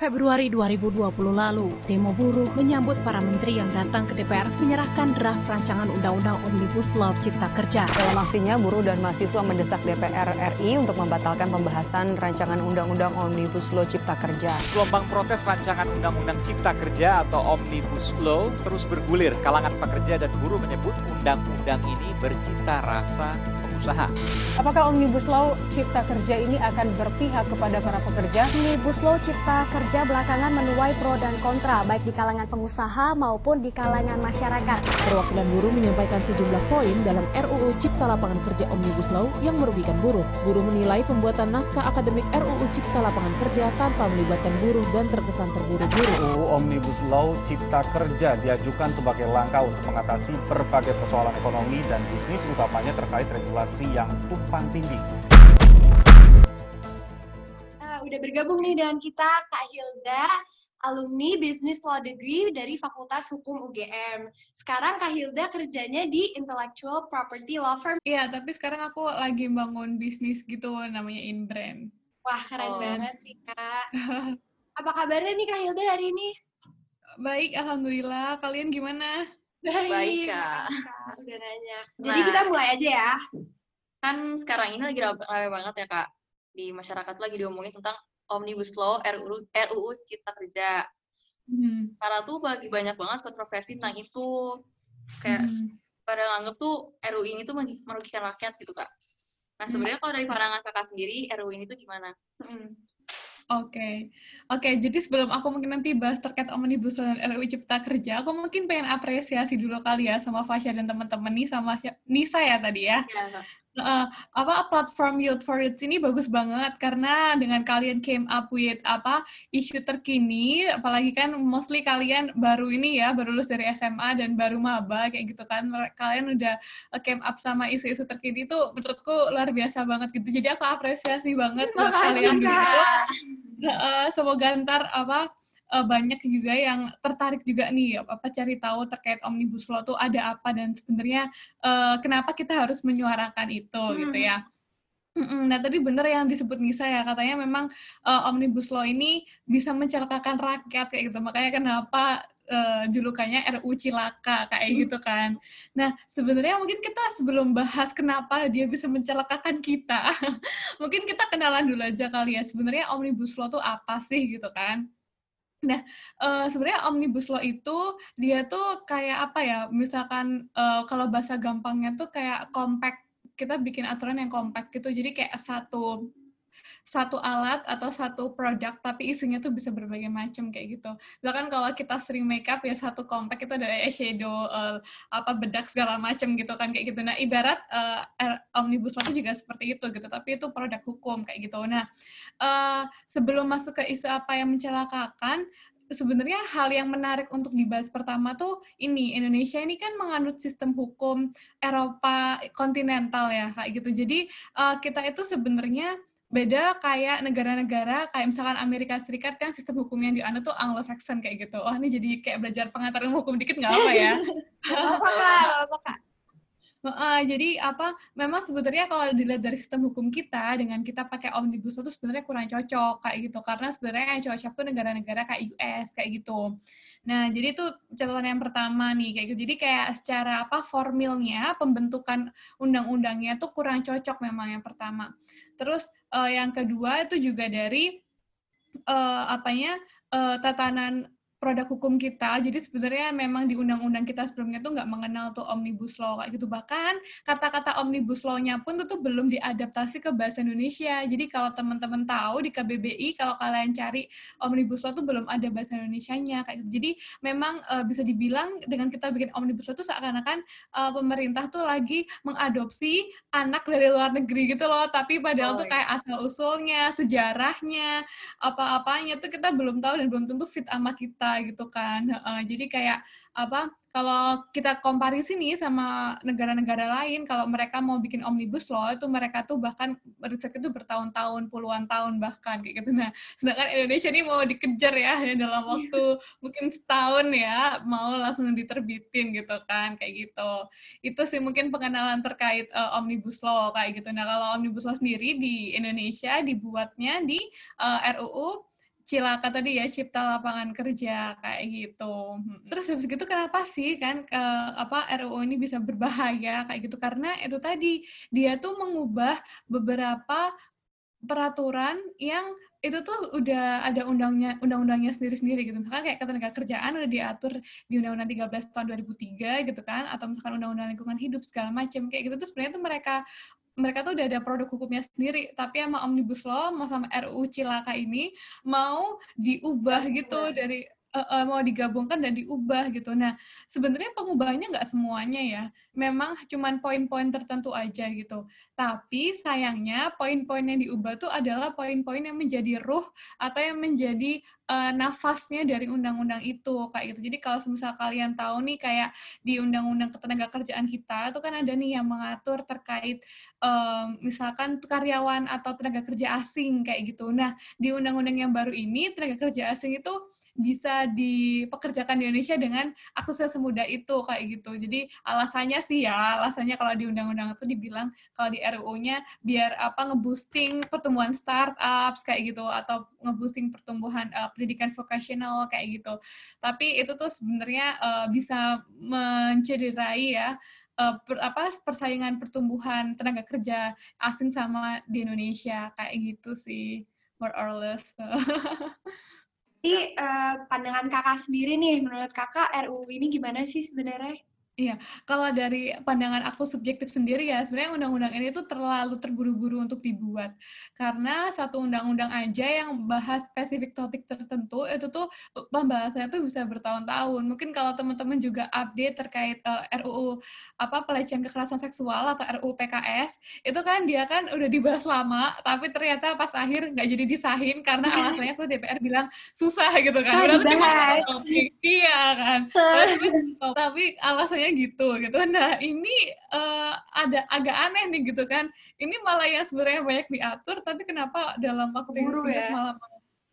Februari 2020 lalu, demo buruh menyambut para menteri yang datang ke DPR menyerahkan draft rancangan Undang-Undang Omnibus Law Cipta Kerja. Dalam aksinya, buruh dan mahasiswa mendesak DPR RI untuk membatalkan pembahasan rancangan Undang-Undang Omnibus Law Cipta Kerja. Gelombang protes rancangan Undang-Undang Cipta Kerja atau Omnibus Law terus bergulir. Kalangan pekerja dan buruh menyebut undang-undang ini bercita rasa pengusaha. Apakah Omnibus Law Cipta Kerja ini akan berpihak kepada para pekerja? Omnibus Law Cipta Kerja belakangan menuai pro dan kontra, baik di kalangan pengusaha maupun di kalangan masyarakat. Perwakilan buruh menyampaikan sejumlah poin dalam RUU Cipta Lapangan Kerja Omnibus Law yang merugikan buruh. Buruh menilai pembuatan naskah akademik RUU Cipta Lapangan Kerja tanpa melibatkan buruh dan terkesan terburu-buru. RUU Omnibus Law Cipta Kerja diajukan sebagai langkah untuk mengatasi berbagai persoalan ekonomi dan bisnis utamanya terkait regulasi inflasi yang tumpang tindih. Uh, udah bergabung nih dengan kita Kak Hilda, alumni Business Law Degree dari Fakultas Hukum UGM. Sekarang Kak Hilda kerjanya di Intellectual Property Law Firm. Iya, tapi sekarang aku lagi bangun bisnis gitu namanya Inbrand. Wah, keren oh. banget sih, Kak. Apa kabarnya nih Kak Hilda hari ini? Baik, Alhamdulillah. Kalian gimana? Baik, Baik Kak. Nanya. Jadi nah, kita mulai aja ya kan sekarang ini lagi ramai banget ya kak di masyarakat lagi diomongin tentang omnibus law RUU RUU Cipta Kerja. Hmm. Karena tuh bagi banyak banget kontroversi tentang itu kayak hmm. pada nganggep tuh RUU ini tuh merugikan rakyat gitu kak. Nah hmm. sebenarnya hmm. kalau dari pandangan kakak sendiri RUU ini tuh gimana? Hmm. Oke, okay. oke. Okay, jadi sebelum aku mungkin nanti bahas terkait omnibus law dan RUU Cipta Kerja, aku mungkin pengen apresiasi dulu kali ya sama Fasya dan teman-teman nih sama Nisa ya tadi ya. ya uh, apa platform Youth for Youth ini bagus banget karena dengan kalian came up with apa isu terkini apalagi kan mostly kalian baru ini ya baru lulus dari SMA dan baru maba kayak gitu kan kalian udah uh, came up sama isu-isu terkini itu menurutku luar biasa banget gitu. Jadi aku apresiasi banget buat kalian gitu uh, semoga ntar apa uh, banyak juga yang tertarik juga nih apa cari tahu terkait omnibus law itu ada apa dan sebenarnya uh, kenapa kita harus menyuarakan itu hmm. gitu ya. Nah tadi bener yang disebut Nisa ya katanya memang uh, omnibus law ini bisa mencelakakan rakyat kayak gitu makanya kenapa uh, julukannya RU Cilaka kayak gitu kan. Nah sebenarnya mungkin kita sebelum bahas kenapa dia bisa mencelakakan kita, mungkin kita kenalan dulu aja kali ya sebenarnya omnibus law itu apa sih gitu kan? Nah, uh, sebenarnya omnibus law itu dia tuh kayak apa ya? Misalkan uh, kalau bahasa gampangnya tuh kayak compact. Kita bikin aturan yang compact gitu. Jadi kayak satu satu alat atau satu produk tapi isinya tuh bisa berbagai macam kayak gitu. Bahkan kalau kita sering makeup ya satu compact itu ada eyeshadow uh, apa bedak segala macam gitu kan kayak gitu. Nah, ibarat uh, omnibus law itu juga seperti itu gitu, tapi itu produk hukum kayak gitu. Nah, uh, sebelum masuk ke isu apa yang mencelakakan sebenarnya hal yang menarik untuk dibahas pertama tuh ini Indonesia ini kan menganut sistem hukum Eropa kontinental ya kayak gitu. Jadi kita itu sebenarnya beda kayak negara-negara kayak misalkan Amerika Serikat kan sistem hukumnya di dianut tuh Anglo-Saxon kayak gitu. Oh ini jadi kayak belajar pengaturan hukum dikit nggak apa ya? apa? Apa kak? Uh, jadi apa? Memang sebenarnya kalau dilihat dari sistem hukum kita dengan kita pakai omnibus law itu sebenarnya kurang cocok kayak gitu karena sebenarnya yang cocok tuh negara-negara kayak US kayak gitu. Nah jadi itu catatan yang pertama nih kayak gitu. Jadi kayak secara apa formilnya pembentukan undang-undangnya tuh kurang cocok memang yang pertama. Terus uh, yang kedua itu juga dari uh, apanya uh, tatanan produk hukum kita. Jadi sebenarnya memang di undang-undang kita sebelumnya tuh nggak mengenal tuh omnibus law kayak gitu. Bahkan kata-kata omnibus law-nya pun tuh, tuh belum diadaptasi ke bahasa Indonesia. Jadi kalau teman-teman tahu di KBBI kalau kalian cari omnibus law tuh belum ada bahasa Indonesia-nya kayak gitu. Jadi memang uh, bisa dibilang dengan kita bikin omnibus law tuh seakan-akan uh, pemerintah tuh lagi mengadopsi anak dari luar negeri gitu loh. Tapi padahal oh, tuh iya. kayak asal-usulnya, sejarahnya, apa-apanya tuh kita belum tahu dan belum tentu fit sama kita gitu kan. Uh, jadi kayak apa kalau kita komparisi nih sama negara-negara lain, kalau mereka mau bikin omnibus law itu mereka tuh bahkan riset itu bertahun-tahun, puluhan tahun bahkan kayak gitu. Nah, sedangkan Indonesia ini mau dikejar ya, ya dalam waktu mungkin setahun ya mau langsung diterbitin gitu kan kayak gitu. Itu sih mungkin pengenalan terkait uh, omnibus law kayak gitu. Nah, kalau omnibus law sendiri di Indonesia dibuatnya di uh, RUU Cilaka tadi ya cipta lapangan kerja kayak gitu. Terus habis gitu kenapa sih kan ke, apa RUU ini bisa berbahaya kayak gitu karena itu tadi dia tuh mengubah beberapa peraturan yang itu tuh udah ada undangnya undang-undangnya sendiri-sendiri gitu. Misalkan kayak ketenaga kerjaan udah diatur di Undang-Undang 13 tahun 2003 gitu kan atau misalkan Undang-Undang lingkungan hidup segala macam kayak gitu tuh sebenarnya tuh mereka mereka tuh udah ada produk hukumnya sendiri, tapi sama Omnibus Law, sama RUU Cilaka ini mau diubah gitu dari uh, uh, mau digabungkan dan diubah gitu. Nah, sebenarnya pengubahannya nggak semuanya ya. Memang cuma poin-poin tertentu aja gitu. Tapi sayangnya poin-poin yang diubah tuh adalah poin-poin yang menjadi ruh atau yang menjadi uh, nafasnya dari undang-undang itu kayak gitu. Jadi kalau misal kalian tahu nih kayak di undang-undang ketenaga kerjaan kita itu kan ada nih yang mengatur terkait um, misalkan karyawan atau tenaga kerja asing kayak gitu. Nah, di undang-undang yang baru ini tenaga kerja asing itu bisa dipekerjakan di Indonesia dengan aksesnya semudah itu kayak gitu. Jadi alasannya sih ya, alasannya kalau di undang-undang itu dibilang kalau di RUU-nya biar apa ngeboosting pertumbuhan startups kayak gitu atau ngeboosting pertumbuhan uh, pendidikan vocational kayak gitu. Tapi itu tuh sebenarnya uh, bisa mencederai ya uh, per, apa persaingan pertumbuhan tenaga kerja asing sama di Indonesia kayak gitu sih more or less. Jadi uh, pandangan kakak sendiri nih, menurut kakak RUU ini gimana sih sebenarnya? Iya, kalau dari pandangan aku subjektif sendiri ya, sebenarnya undang-undang ini tuh terlalu terburu-buru untuk dibuat. Karena satu undang-undang aja yang bahas spesifik topik tertentu, itu tuh pembahasannya tuh bisa bertahun-tahun. Mungkin kalau teman-teman juga update terkait uh, eh, RUU apa pelecehan kekerasan seksual atau RUU PKS, itu kan dia kan udah dibahas lama, tapi ternyata pas akhir nggak jadi disahin karena alasannya tuh DPR bilang susah gitu kan. Nah, dibahas. Iya kan. tapi alasannya gitu gitu nah ini uh, ada agak aneh nih gitu kan ini malah yang sebenarnya banyak diatur tapi kenapa dalam waktu yang singkat ya? malah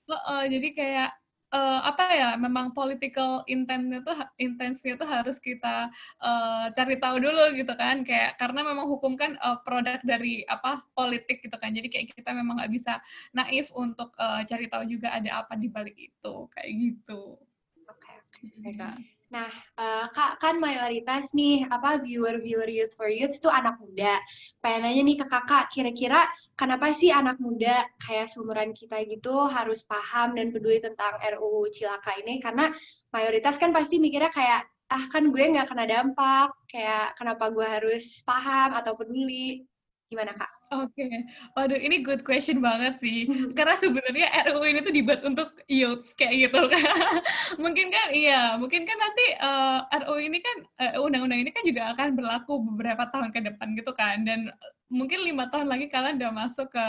uh, jadi kayak uh, apa ya memang political intentnya tuh intensnya tuh harus kita uh, cari tahu dulu gitu kan kayak karena memang hukum kan uh, produk dari apa politik gitu kan jadi kayak kita memang nggak bisa naif untuk uh, cari tahu juga ada apa di balik itu kayak gitu. Oke okay. Okay. Nah, uh, Kak, kan mayoritas nih, apa, viewer-viewer Youth for Youth itu anak muda. Pengen nanya nih ke kakak, kira-kira kenapa sih anak muda kayak seumuran kita gitu harus paham dan peduli tentang RUU Cilaka ini? Karena mayoritas kan pasti mikirnya kayak, ah kan gue nggak kena dampak, kayak kenapa gue harus paham atau peduli. Gimana, Kak? Oke, okay. waduh ini good question banget sih. Karena sebenarnya RUU ini tuh dibuat untuk youth kayak gitu kan. mungkin kan iya, mungkin kan nanti uh, eh, RUU ini kan eh, undang-undang ini kan juga akan berlaku beberapa tahun ke depan gitu kan. Dan mungkin lima tahun lagi kalian udah masuk ke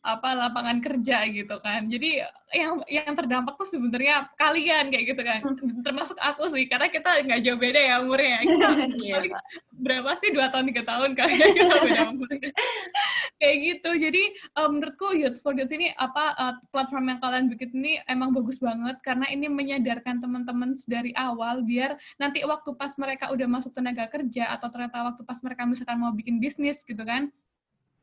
apa lapangan kerja gitu kan jadi yang yang terdampak tuh sebenarnya kalian kayak gitu kan. Termasuk aku sih karena kita nggak jauh beda ya umurnya kita iya, berapa sih? Dua tahun tiga tahun kali ya kita beda umurnya. Kayak gitu. Jadi um, menurutku Youth for Youth ini apa uh, platform yang kalian bikin ini emang bagus banget. Karena ini menyadarkan teman-teman dari awal biar nanti waktu pas mereka udah masuk tenaga kerja atau ternyata waktu pas mereka misalkan mau bikin bisnis gitu kan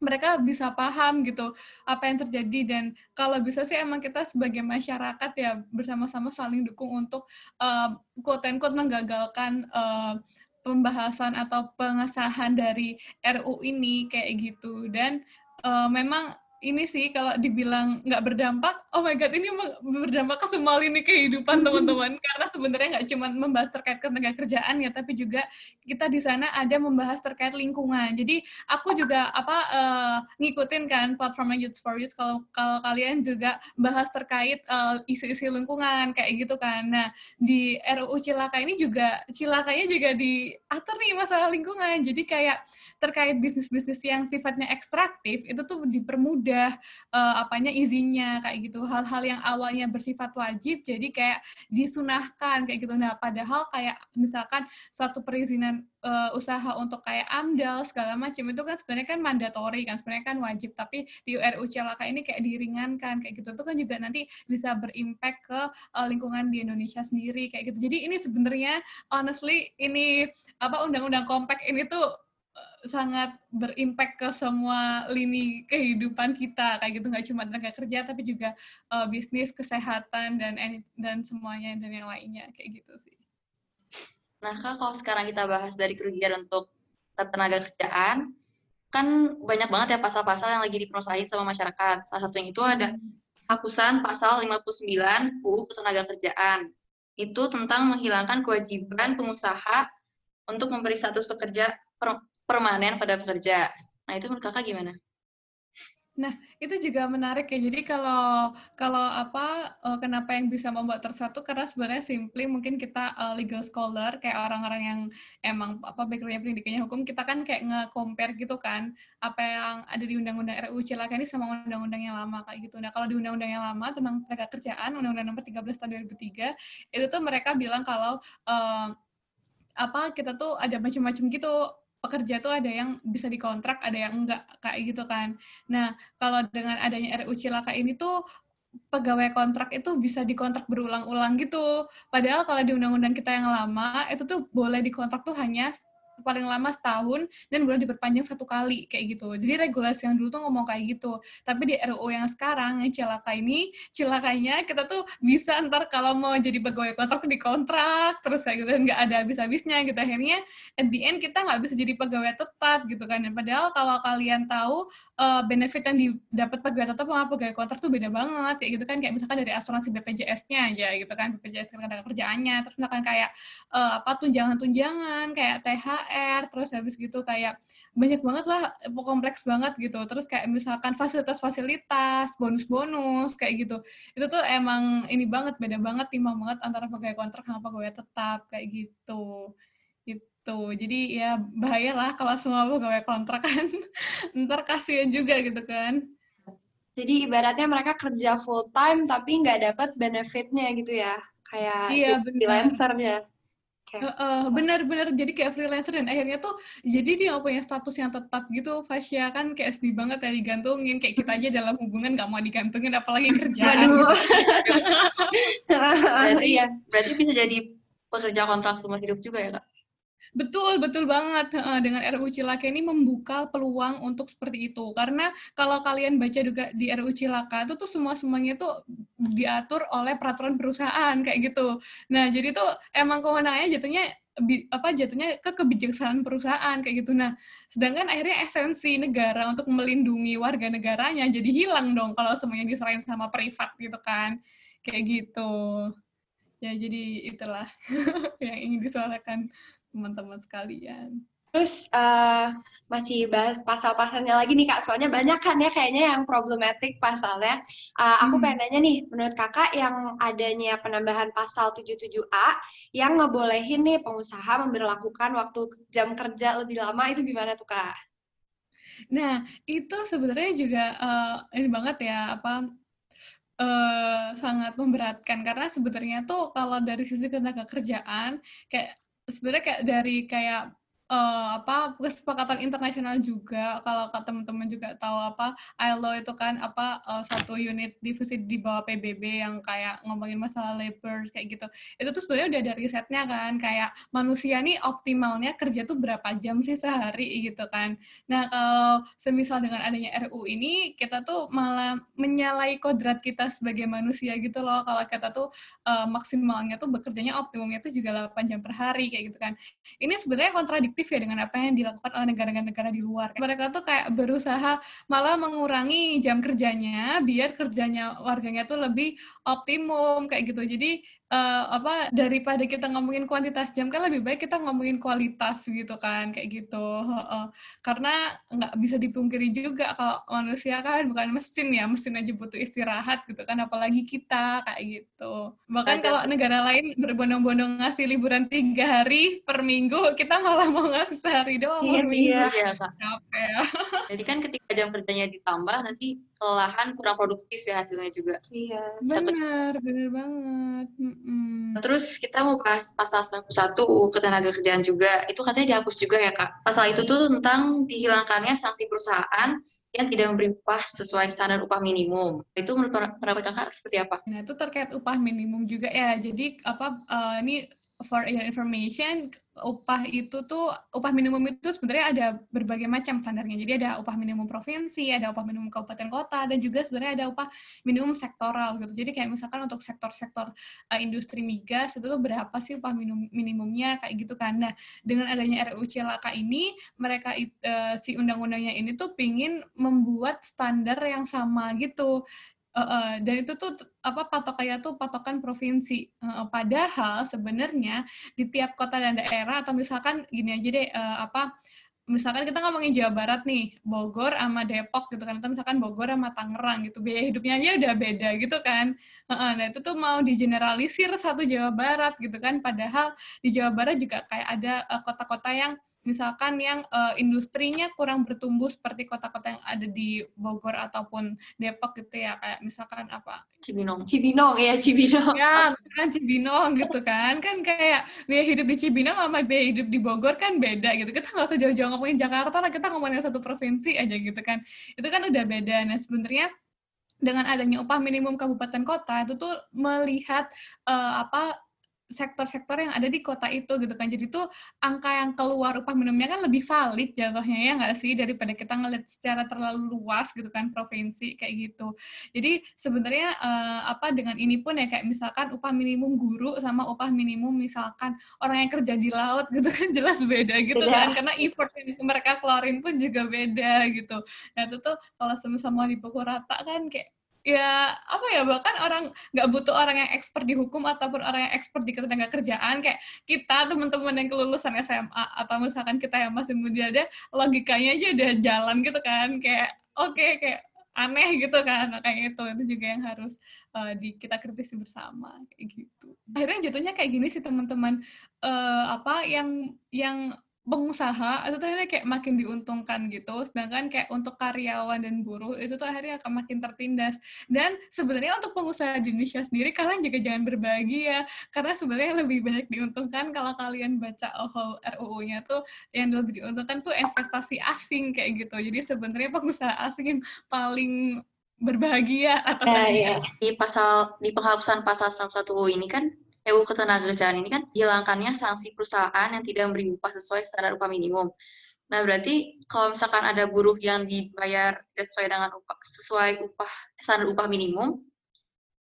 mereka bisa paham gitu apa yang terjadi. Dan kalau bisa sih emang kita sebagai masyarakat ya bersama-sama saling dukung untuk uh, quote and quote menggagalkan uh, pembahasan atau pengesahan dari RU ini kayak gitu. Dan uh, memang ini sih kalau dibilang nggak berdampak, oh my god ini berdampak ke semua lini kehidupan teman-teman karena sebenarnya nggak cuma membahas terkait ketenaga kerjaan ya, tapi juga kita di sana ada membahas terkait lingkungan. Jadi aku juga apa uh, ngikutin kan platformnya Youth for Youth kalau kalau kalian juga bahas terkait uh, isu-isu lingkungan kayak gitu kan. Nah di RUU Cilaka ini juga cilakanya juga diatur nih masalah lingkungan. Jadi kayak terkait bisnis-bisnis yang sifatnya ekstraktif itu tuh dipermudah udah uh, apanya izinnya kayak gitu. Hal-hal yang awalnya bersifat wajib jadi kayak disunahkan kayak gitu. Nah padahal kayak misalkan suatu perizinan uh, usaha untuk kayak amdal segala macam itu kan sebenarnya kan mandatori kan sebenarnya kan wajib. Tapi di URU Celaka ini kayak diringankan kayak gitu. Itu kan juga nanti bisa berimpact ke uh, lingkungan di Indonesia sendiri kayak gitu. Jadi ini sebenarnya honestly ini apa undang-undang kompak ini tuh sangat berimpact ke semua lini kehidupan kita kayak gitu nggak cuma tenaga kerja tapi juga uh, bisnis kesehatan dan dan semuanya dan yang lainnya kayak gitu sih. Nah kan kalau sekarang kita bahas dari kerugian untuk tenaga kerjaan kan banyak banget ya pasal-pasal yang lagi diprosain sama masyarakat. Salah satunya itu ada hapusan pasal 59 UU Ketenaga Kerjaan. Itu tentang menghilangkan kewajiban pengusaha untuk memberi status pekerja per permanen pada pekerja. Nah, itu menurut kakak gimana? Nah, itu juga menarik ya. Jadi kalau kalau apa uh, kenapa yang bisa membuat tersatu karena sebenarnya simply mungkin kita uh, legal scholar kayak orang-orang yang emang apa backgroundnya pendidikannya hukum kita kan kayak nge-compare gitu kan apa yang ada di undang-undang RUU Cilaka ini sama undang-undang yang lama kayak gitu. Nah, kalau di undang-undang yang lama tentang tenaga kerjaan undang-undang nomor 13 tahun 2003 itu tuh mereka bilang kalau uh, apa kita tuh ada macam-macam gitu pekerja tuh ada yang bisa dikontrak, ada yang enggak kayak gitu kan. Nah, kalau dengan adanya RU Cilaka ini tuh pegawai kontrak itu bisa dikontrak berulang-ulang gitu. Padahal kalau di undang-undang kita yang lama itu tuh boleh dikontrak tuh hanya paling lama setahun dan boleh diperpanjang satu kali kayak gitu. Jadi regulasi yang dulu tuh ngomong kayak gitu. Tapi di RUU yang sekarang yang cilaka ini, cilakanya kita tuh bisa ntar kalau mau jadi pegawai kontrak di kontrak terus kayak gitu nggak ada habis-habisnya gitu. Akhirnya at the end kita nggak bisa jadi pegawai tetap gitu kan. Dan padahal kalau kalian tahu uh, benefit yang didapat pegawai tetap sama pegawai kontrak tuh beda banget kayak gitu kan. Kayak misalkan dari asuransi BPJS-nya aja gitu kan, BPJS tenaga kerjaannya. Terus misalkan kayak uh, apa tunjangan-tunjangan kayak THR THR terus habis gitu kayak banyak banget lah kompleks banget gitu. Terus kayak misalkan fasilitas-fasilitas bonus-bonus kayak gitu. Itu tuh emang ini banget beda banget timbang banget antara pegawai kontrak sama pegawai tetap kayak gitu. Itu jadi ya bahaya lah kalau semua pegawai kontrak kan. Ntar kasihan juga gitu kan. Jadi ibaratnya mereka kerja full time tapi nggak dapat benefitnya gitu ya. Kayak iya, freelancer ya Okay. Uh, uh, benar-benar jadi kayak freelancer dan akhirnya tuh jadi dia punya status yang tetap gitu Fasya kan kayak sedih banget ya digantungin. Kayak kita aja dalam hubungan gak mau digantungin apalagi kerjaan. Gitu. berarti ya berarti bisa jadi pekerja kontrak seumur hidup juga ya kak Betul, betul banget. Dengan RUU Cilaka ini membuka peluang untuk seperti itu. Karena kalau kalian baca juga di RUU Cilaka itu tuh semua-semuanya tuh diatur oleh peraturan perusahaan kayak gitu. Nah, jadi tuh emang kewenangannya jatuhnya apa jatuhnya ke kebijaksanaan perusahaan kayak gitu. Nah, sedangkan akhirnya esensi negara untuk melindungi warga negaranya jadi hilang dong kalau semuanya diserahin sama privat gitu kan. Kayak gitu. Ya, jadi itulah yang ingin disuarakan teman-teman sekalian. Terus uh, masih bahas pasal-pasalnya lagi nih kak, soalnya banyak kan ya kayaknya yang problematik pasalnya. Uh, aku hmm. pengen nanya nih, menurut kakak yang adanya penambahan pasal 77A yang ngebolehin nih pengusaha memberlakukan waktu jam kerja lebih lama itu gimana tuh kak? Nah itu sebenarnya juga uh, ini banget ya apa uh, sangat memberatkan karena sebenarnya tuh kalau dari sisi tenaga kerjaan kayak sebenarnya kayak dari kayak uh, apa kesepakatan internasional juga. Kalau teman-teman juga tahu apa ILO itu kan apa uh, satu unit divisi di bawah PBB yang kayak ngomongin masalah labor kayak gitu. Itu tuh sebenarnya udah ada risetnya kan kayak manusia nih optimalnya kerja tuh berapa jam sih sehari gitu kan. Nah kalau semisal dengan adanya RU ini kita tuh malah menyalai kodrat kita sebagai manusia gitu loh. Kalau kita tuh uh, maksimalnya tuh bekerjanya optimumnya tuh juga 8 jam per hari kayak gitu kan. Ini sebenarnya kontradiktif efektif ya dengan apa yang dilakukan oleh negara-negara di luar. Mereka tuh kayak berusaha malah mengurangi jam kerjanya biar kerjanya warganya tuh lebih optimum kayak gitu. Jadi uh, apa daripada kita ngomongin kuantitas jam kan lebih baik kita ngomongin kualitas gitu kan kayak gitu uh, uh. karena nggak bisa dipungkiri juga kalau manusia kan bukan mesin ya mesin aja butuh istirahat gitu kan apalagi kita kayak gitu bahkan kalau negara lain berbondong-bondong ngasih liburan tiga hari per minggu kita malah mau ngasih sehari doang iya, iya. iya ya. jadi kan ketika jam kerjanya ditambah nanti kelelahan kurang produktif ya hasilnya juga. Iya. Benar, benar banget. Mm-mm. Terus kita mau bahas pasal 91 UU Ketenagakerjaan juga. Itu katanya dihapus juga ya, Kak. Pasal itu tuh tentang dihilangkannya sanksi perusahaan yang tidak memberi upah sesuai standar upah minimum. Itu menurut pendapat Kakak seperti apa? Nah, itu terkait upah minimum juga ya. Jadi apa uh, ini for your information, upah itu tuh upah minimum itu sebenarnya ada berbagai macam standarnya. Jadi ada upah minimum provinsi, ada upah minimum kabupaten kota, dan juga sebenarnya ada upah minimum sektoral gitu. Jadi kayak misalkan untuk sektor-sektor uh, industri migas itu tuh berapa sih upah minimum minimumnya kayak gitu kan. Nah, dengan adanya RUU Cilaka ini, mereka uh, si undang-undangnya ini tuh pingin membuat standar yang sama gitu. Uh, uh, dan itu tuh apa patokannya tuh patokan provinsi. Uh, padahal sebenarnya di tiap kota dan daerah atau misalkan gini aja deh uh, apa misalkan kita ngomongin Jawa Barat nih, Bogor sama Depok gitu kan, atau misalkan Bogor sama Tangerang gitu, biaya hidupnya aja udah beda gitu kan. Nah itu tuh mau digeneralisir satu Jawa Barat gitu kan, padahal di Jawa Barat juga kayak ada kota-kota uh, yang misalkan yang uh, industrinya kurang bertumbuh seperti kota-kota yang ada di Bogor ataupun Depok gitu ya kayak misalkan apa? Cibinong. Cibinong ya Cibinong. Ya kan Cibinong gitu kan. Kan kayak biaya hidup di Cibinong sama biaya hidup di Bogor kan beda gitu. Kita nggak usah jauh-jauh ngomongin Jakarta lah kita ngomongin satu provinsi aja gitu kan. Itu kan udah beda. Nah sebenarnya dengan adanya upah minimum kabupaten kota itu tuh melihat uh, apa sektor-sektor yang ada di kota itu gitu kan. Jadi tuh angka yang keluar upah minimumnya kan lebih valid jatuhnya ya nggak sih daripada kita ngeliat secara terlalu luas gitu kan provinsi kayak gitu. Jadi sebenarnya uh, apa dengan ini pun ya kayak misalkan upah minimum guru sama upah minimum misalkan orang yang kerja di laut gitu kan jelas beda gitu beda. kan karena effort yang mereka keluarin pun juga beda gitu. Nah itu tuh kalau sama-sama dipukul rata kan kayak ya apa ya bahkan orang nggak butuh orang yang expert di hukum ataupun orang yang expert di ketenaga kerjaan kayak kita teman-teman yang kelulusan SMA atau misalkan kita yang masih muda ada logikanya aja udah jalan gitu kan kayak oke okay, kayak aneh gitu kan nah, kayak itu itu juga yang harus uh, di kita kritisi bersama kayak gitu. Akhirnya jatuhnya kayak gini sih teman-teman. Uh, apa yang yang pengusaha itu tuh akhirnya kayak makin diuntungkan gitu. Sedangkan kayak untuk karyawan dan buruh itu tuh akhirnya akan makin tertindas. Dan sebenarnya untuk pengusaha di Indonesia sendiri kalian juga jangan berbagi ya karena sebenarnya lebih banyak diuntungkan kalau kalian baca oh RUU-nya tuh yang lebih diuntungkan tuh investasi asing kayak gitu. Jadi sebenarnya pengusaha asing yang paling berbahagia atas eh, ya. di pasal di penghapusan pasal 101 ini kan RUU Ketenagakerjaan ini kan hilangkannya sanksi perusahaan yang tidak memberi upah sesuai standar upah minimum. Nah, berarti kalau misalkan ada buruh yang dibayar sesuai dengan upah, sesuai upah standar upah minimum,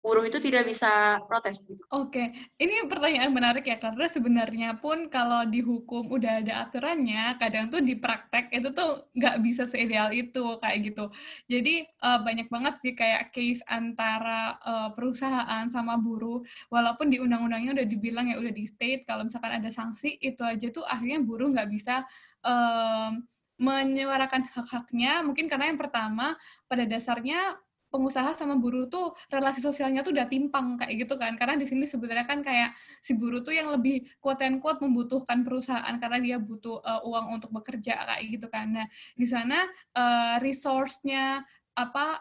buruh itu tidak bisa protes. Gitu. Oke, ini pertanyaan menarik ya karena sebenarnya pun kalau dihukum udah ada aturannya, kadang tuh di praktek itu tuh nggak bisa seideal itu kayak gitu. Jadi uh, banyak banget sih kayak case antara uh, perusahaan sama buruh, walaupun di undang-undangnya udah dibilang ya udah di state kalau misalkan ada sanksi itu aja tuh akhirnya buruh nggak bisa um, menyuarakan hak-haknya mungkin karena yang pertama pada dasarnya pengusaha sama buruh tuh relasi sosialnya tuh udah timpang kayak gitu kan. Karena di sini sebenarnya kan kayak si buruh tuh yang lebih quote and quote membutuhkan perusahaan karena dia butuh uh, uang untuk bekerja kayak gitu kan. Nah di sana uh, resource-nya apa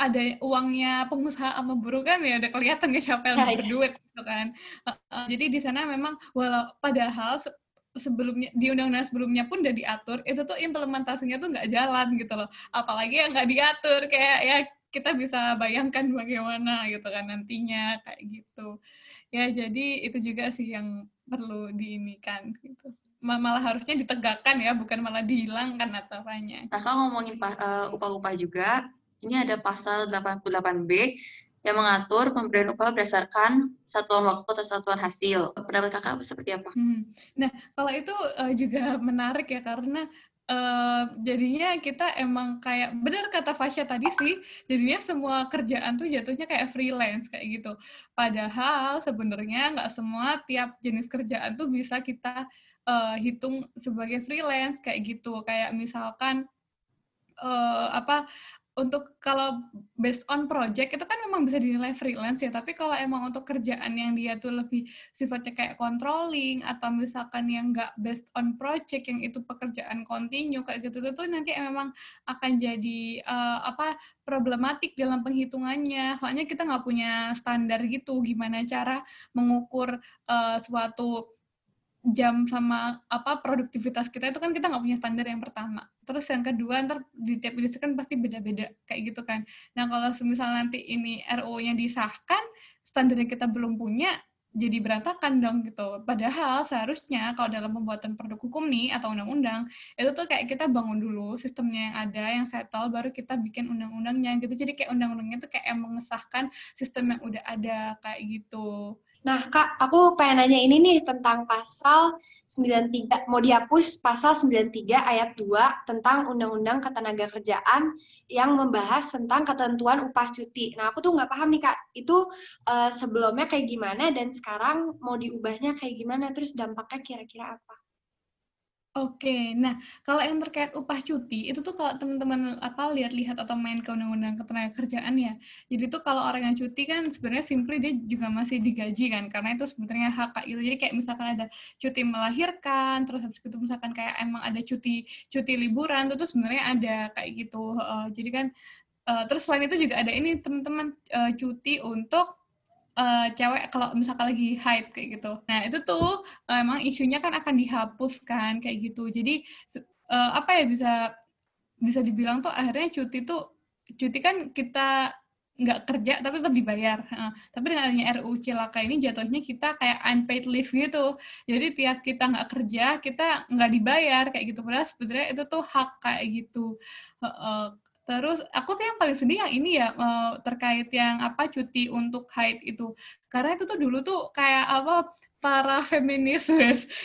ada uangnya pengusaha sama buruh kan ya udah kelihatan ya siapa yang ya, berduit gitu kan. Uh, uh, jadi di sana memang walau padahal sebelumnya di undang-undang sebelumnya pun udah diatur itu tuh implementasinya tuh nggak jalan gitu loh. Apalagi yang nggak diatur kayak ya kita bisa bayangkan bagaimana gitu kan nantinya kayak gitu ya jadi itu juga sih yang perlu diinikan gitu malah harusnya ditegakkan ya bukan malah dihilangkan aturannya. Nah kalau ngomongin uh, upah-upah juga ini ada pasal 88B yang mengatur pemberian upah berdasarkan satuan waktu atau satuan hasil. Pendapat kakak seperti apa? Hmm. Nah, kalau itu uh, juga menarik ya karena uh, jadinya kita emang kayak benar kata Fasya tadi sih jadinya semua kerjaan tuh jatuhnya kayak freelance kayak gitu. Padahal sebenarnya nggak semua tiap jenis kerjaan tuh bisa kita uh, hitung sebagai freelance kayak gitu. Kayak misalkan uh, apa untuk kalau based on project itu kan memang bisa dinilai freelance ya, tapi kalau emang untuk kerjaan yang dia tuh lebih sifatnya kayak controlling atau misalkan yang nggak based on project yang itu pekerjaan continue kayak gitu tuh nanti memang akan jadi uh, apa problematik dalam penghitungannya. Soalnya kita nggak punya standar gitu gimana cara mengukur uh, suatu jam sama apa produktivitas kita itu kan kita nggak punya standar yang pertama. Terus yang kedua ntar di tiap industri kan pasti beda-beda kayak gitu kan. Nah kalau misal nanti ini RO-nya disahkan, standarnya kita belum punya, jadi berantakan dong gitu. Padahal seharusnya kalau dalam pembuatan produk hukum nih atau undang-undang itu tuh kayak kita bangun dulu sistemnya yang ada yang settle baru kita bikin undang-undangnya gitu. Jadi kayak undang-undangnya tuh kayak mengesahkan sistem yang udah ada kayak gitu. Nah, Kak, aku pengen nanya ini nih tentang pasal 93, mau dihapus pasal 93 ayat 2 tentang Undang-Undang Ketenagakerjaan yang membahas tentang ketentuan upah cuti. Nah, aku tuh nggak paham nih, Kak, itu uh, sebelumnya kayak gimana dan sekarang mau diubahnya kayak gimana, terus dampaknya kira-kira apa? Oke, nah kalau yang terkait upah cuti itu tuh kalau teman-teman apa lihat-lihat atau main ke undang-undang ketenagakerjaan ya. Jadi tuh kalau orang yang cuti kan sebenarnya simply dia juga masih digaji kan karena itu sebenarnya hak gitu. Jadi kayak misalkan ada cuti melahirkan, terus habis itu misalkan kayak emang ada cuti cuti liburan itu tuh sebenarnya ada kayak gitu. Uh, jadi kan uh, terus selain itu juga ada ini teman-teman uh, cuti untuk uh, cewek kalau misalkan lagi haid kayak gitu. Nah itu tuh uh, emang isunya kan akan dihapuskan kayak gitu. Jadi uh, apa ya bisa bisa dibilang tuh akhirnya cuti tuh cuti kan kita nggak kerja tapi tetap dibayar. Nah, tapi dengan adanya RUU Cilaka ini jatuhnya kita kayak unpaid leave gitu. Jadi tiap kita nggak kerja kita nggak dibayar kayak gitu. Padahal sebenarnya itu tuh hak kayak gitu. Uh, Terus aku sih yang paling sedih yang ini ya terkait yang apa cuti untuk haid itu. Karena itu tuh dulu tuh kayak apa para feminis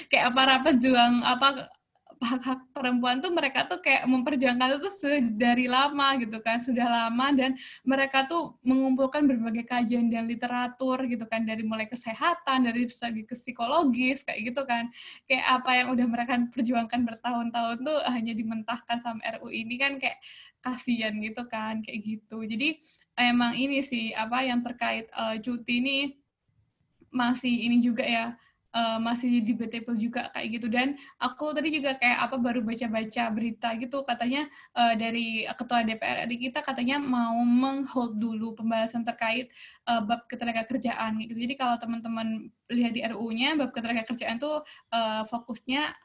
kayak para pejuang apa hak-hak perempuan tuh mereka tuh kayak memperjuangkan itu dari lama gitu kan sudah lama. Dan mereka tuh mengumpulkan berbagai kajian dan literatur gitu kan dari mulai kesehatan dari segi psikologis kayak gitu kan. Kayak apa yang udah mereka perjuangkan bertahun-tahun tuh hanya dimentahkan sama RU ini kan kayak kasihan gitu kan kayak gitu. Jadi emang ini sih apa yang terkait uh, cuti ini masih ini juga ya uh, masih debatable juga kayak gitu. Dan aku tadi juga kayak apa baru baca-baca berita gitu. Katanya uh, dari ketua DPR RI kita katanya mau menghold dulu pembahasan terkait uh, bab ketenaga kerjaan gitu. Jadi kalau teman-teman lihat di RUU-nya bab ketenaga kerjaan tuh uh, fokusnya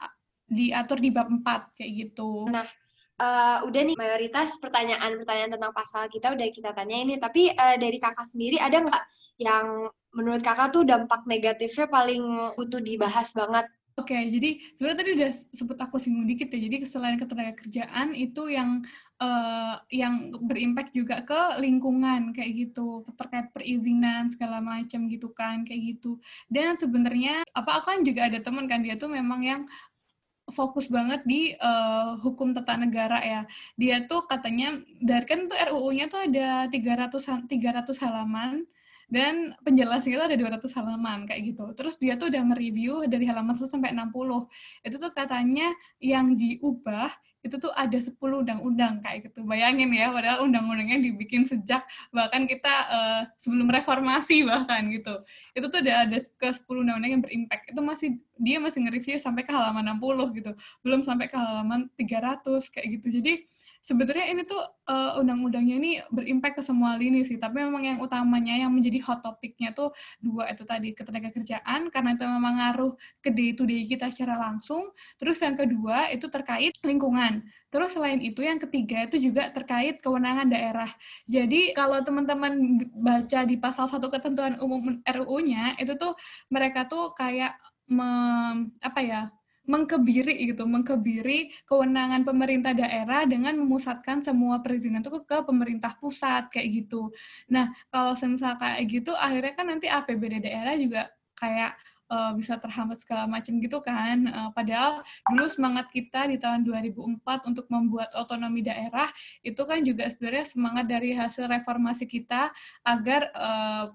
diatur di bab 4 kayak gitu. Nah, uh, udah nih mayoritas pertanyaan-pertanyaan tentang pasal kita udah kita tanya ini. Tapi uh, dari kakak sendiri ada nggak yang menurut kakak tuh dampak negatifnya paling butuh dibahas banget? Oke, okay, jadi sebenarnya tadi udah sebut aku singgung dikit ya. Jadi selain ketenaga kerjaan itu yang uh, yang berimpact juga ke lingkungan kayak gitu, terkait perizinan segala macam gitu kan, kayak gitu. Dan sebenarnya apa aku kan juga ada teman kan dia tuh memang yang fokus banget di uh, hukum tata negara ya. Dia tuh katanya dari kan tuh RUU-nya tuh ada 300 300 halaman dan penjelasannya itu ada 200 halaman kayak gitu. Terus dia tuh udah nge-review dari halaman 1 sampai 60. Itu tuh katanya yang diubah itu tuh ada 10 undang-undang kayak gitu. Bayangin ya, padahal undang-undangnya dibikin sejak bahkan kita uh, sebelum reformasi bahkan gitu. Itu tuh udah ada ke 10 undang-undang yang berimpact. Itu masih dia masih nge-review sampai ke halaman 60 gitu. Belum sampai ke halaman 300 kayak gitu. Jadi sebenarnya ini tuh uh, undang-undangnya ini berimpact ke semua lini sih, tapi memang yang utamanya yang menjadi hot topiknya tuh dua itu tadi ketenaga kerjaan karena itu memang ngaruh ke day to day kita secara langsung. Terus yang kedua itu terkait lingkungan. Terus selain itu yang ketiga itu juga terkait kewenangan daerah. Jadi kalau teman-teman baca di pasal satu ketentuan umum RUU-nya itu tuh mereka tuh kayak me, apa ya mengkebiri gitu, mengkebiri kewenangan pemerintah daerah dengan memusatkan semua perizinan itu ke pemerintah pusat kayak gitu. Nah, kalau semisal kayak gitu, akhirnya kan nanti APBD daerah juga kayak uh, bisa terhambat segala macam gitu kan. Uh, padahal dulu semangat kita di tahun 2004 untuk membuat otonomi daerah itu kan juga sebenarnya semangat dari hasil reformasi kita agar uh,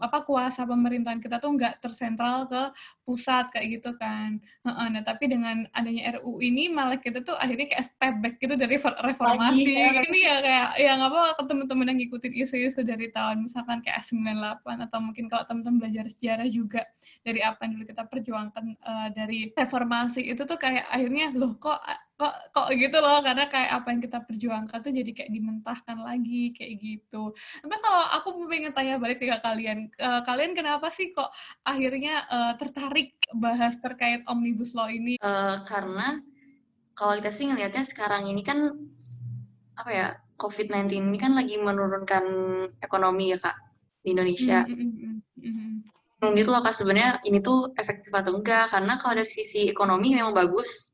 apa kuasa pemerintahan kita tuh nggak tersentral ke pusat kayak gitu kan. Nah tapi dengan adanya RU ini malah kita tuh akhirnya kayak step back gitu dari reformasi. Lagi, ya. Ini ya kayak yang apa teman-teman yang ngikutin isu-isu dari tahun misalkan kayak 98 atau mungkin kalau teman-teman belajar sejarah juga dari apa yang dulu kita perjuangkan uh, dari reformasi itu tuh kayak akhirnya loh kok kok kok gitu loh karena kayak apa yang kita perjuangkan tuh jadi kayak dimentahkan lagi kayak gitu. Tapi kalau aku pengen tanya balik ke kalian, uh, kalian kenapa sih kok akhirnya uh, tertarik bahas terkait omnibus law ini? Uh, karena kalau kita sih ngelihatnya sekarang ini kan apa ya COVID-19 ini kan lagi menurunkan ekonomi ya kak di Indonesia. Mm -hmm. gitu loh kak sebenarnya ini tuh efektif atau enggak karena kalau dari sisi ekonomi memang bagus